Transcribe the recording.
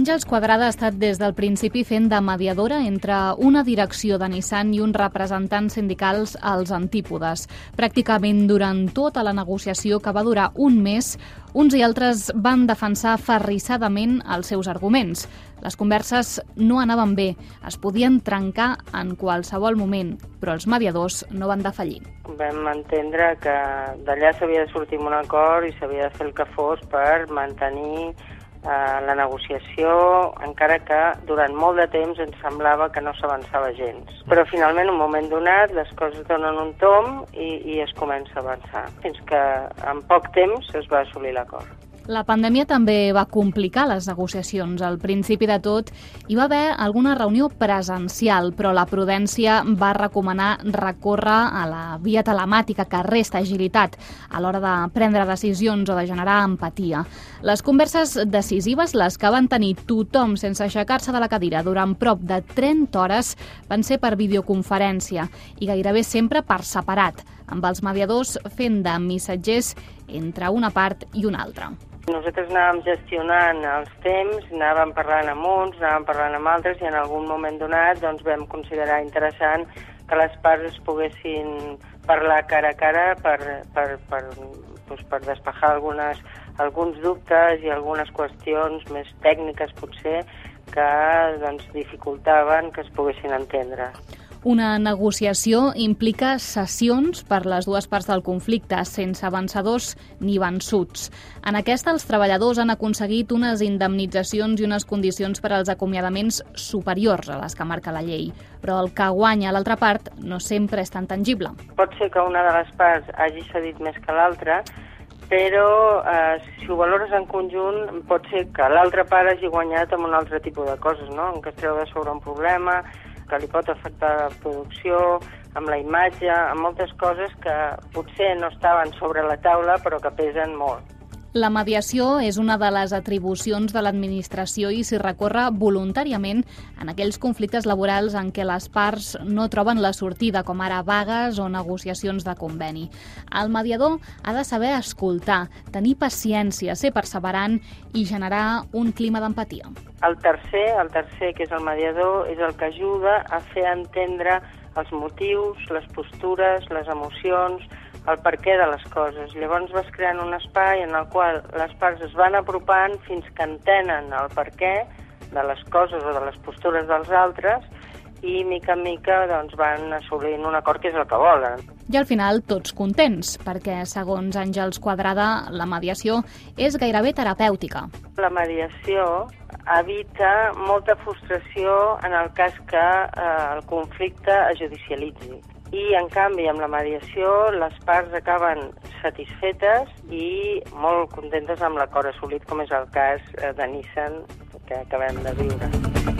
Àngels Quadrada ha estat des del principi fent de mediadora entre una direcció de Nissan i uns representants sindicals als antípodes. Pràcticament durant tota la negociació, que va durar un mes, uns i altres van defensar ferrissadament els seus arguments. Les converses no anaven bé, es podien trencar en qualsevol moment, però els mediadors no van defallir. Vam entendre que d'allà s'havia de sortir un acord i s'havia de fer el que fos per mantenir eh, la negociació, encara que durant molt de temps ens semblava que no s'avançava gens. Però finalment, un moment donat, les coses donen un tom i, i es comença a avançar, fins que en poc temps es va assolir l'acord. La pandèmia també va complicar les negociacions. Al principi de tot hi va haver alguna reunió presencial, però la prudència va recomanar recórrer a la via telemàtica que resta agilitat a l'hora de prendre decisions o de generar empatia. Les converses decisives, les que van tenir tothom sense aixecar-se de la cadira durant prop de 30 hores, van ser per videoconferència i gairebé sempre per separat, amb els mediadors fent de missatgers entre una part i una altra. Nosaltres anàvem gestionant els temps, anàvem parlant amb uns, anàvem parlant amb altres i en algun moment donat doncs, vam considerar interessant que les parts es poguessin parlar cara a cara per, per, per, doncs, per despejar algunes, alguns dubtes i algunes qüestions més tècniques potser que doncs, dificultaven que es poguessin entendre. Una negociació implica sessions per les dues parts del conflicte, sense vencedors ni vençuts. En aquesta, els treballadors han aconseguit unes indemnitzacions i unes condicions per als acomiadaments superiors a les que marca la llei. Però el que guanya l'altra part no sempre és tan tangible. Pot ser que una de les parts hagi cedit més que l'altra, però eh, si ho valores en conjunt pot ser que l'altra part hagi guanyat amb un altre tipus de coses, no? en què es treu de sobre un problema, que li pot afectar la producció, amb la imatge, amb moltes coses que potser no estaven sobre la taula però que pesen molt. La mediació és una de les atribucions de l'administració i s'hi recorre voluntàriament en aquells conflictes laborals en què les parts no troben la sortida, com ara vagues o negociacions de conveni. El mediador ha de saber escoltar, tenir paciència, ser perseverant i generar un clima d'empatia. El tercer, el tercer, que és el mediador, és el que ajuda a fer entendre els motius, les postures, les emocions, el per què de les coses. Llavors vas creant un espai en el qual les parts es van apropant fins que entenen el per què de les coses o de les postures dels altres i mica en mica doncs, van assolint un acord que és el que volen. I al final tots contents, perquè segons Àngels Quadrada la mediació és gairebé terapèutica. La mediació evita molta frustració en el cas que eh, el conflicte es judicialitzi i, en canvi, amb la mediació les parts acaben satisfetes i molt contentes amb l'acord assolit, com és el cas eh, de Nissan que acabem de viure.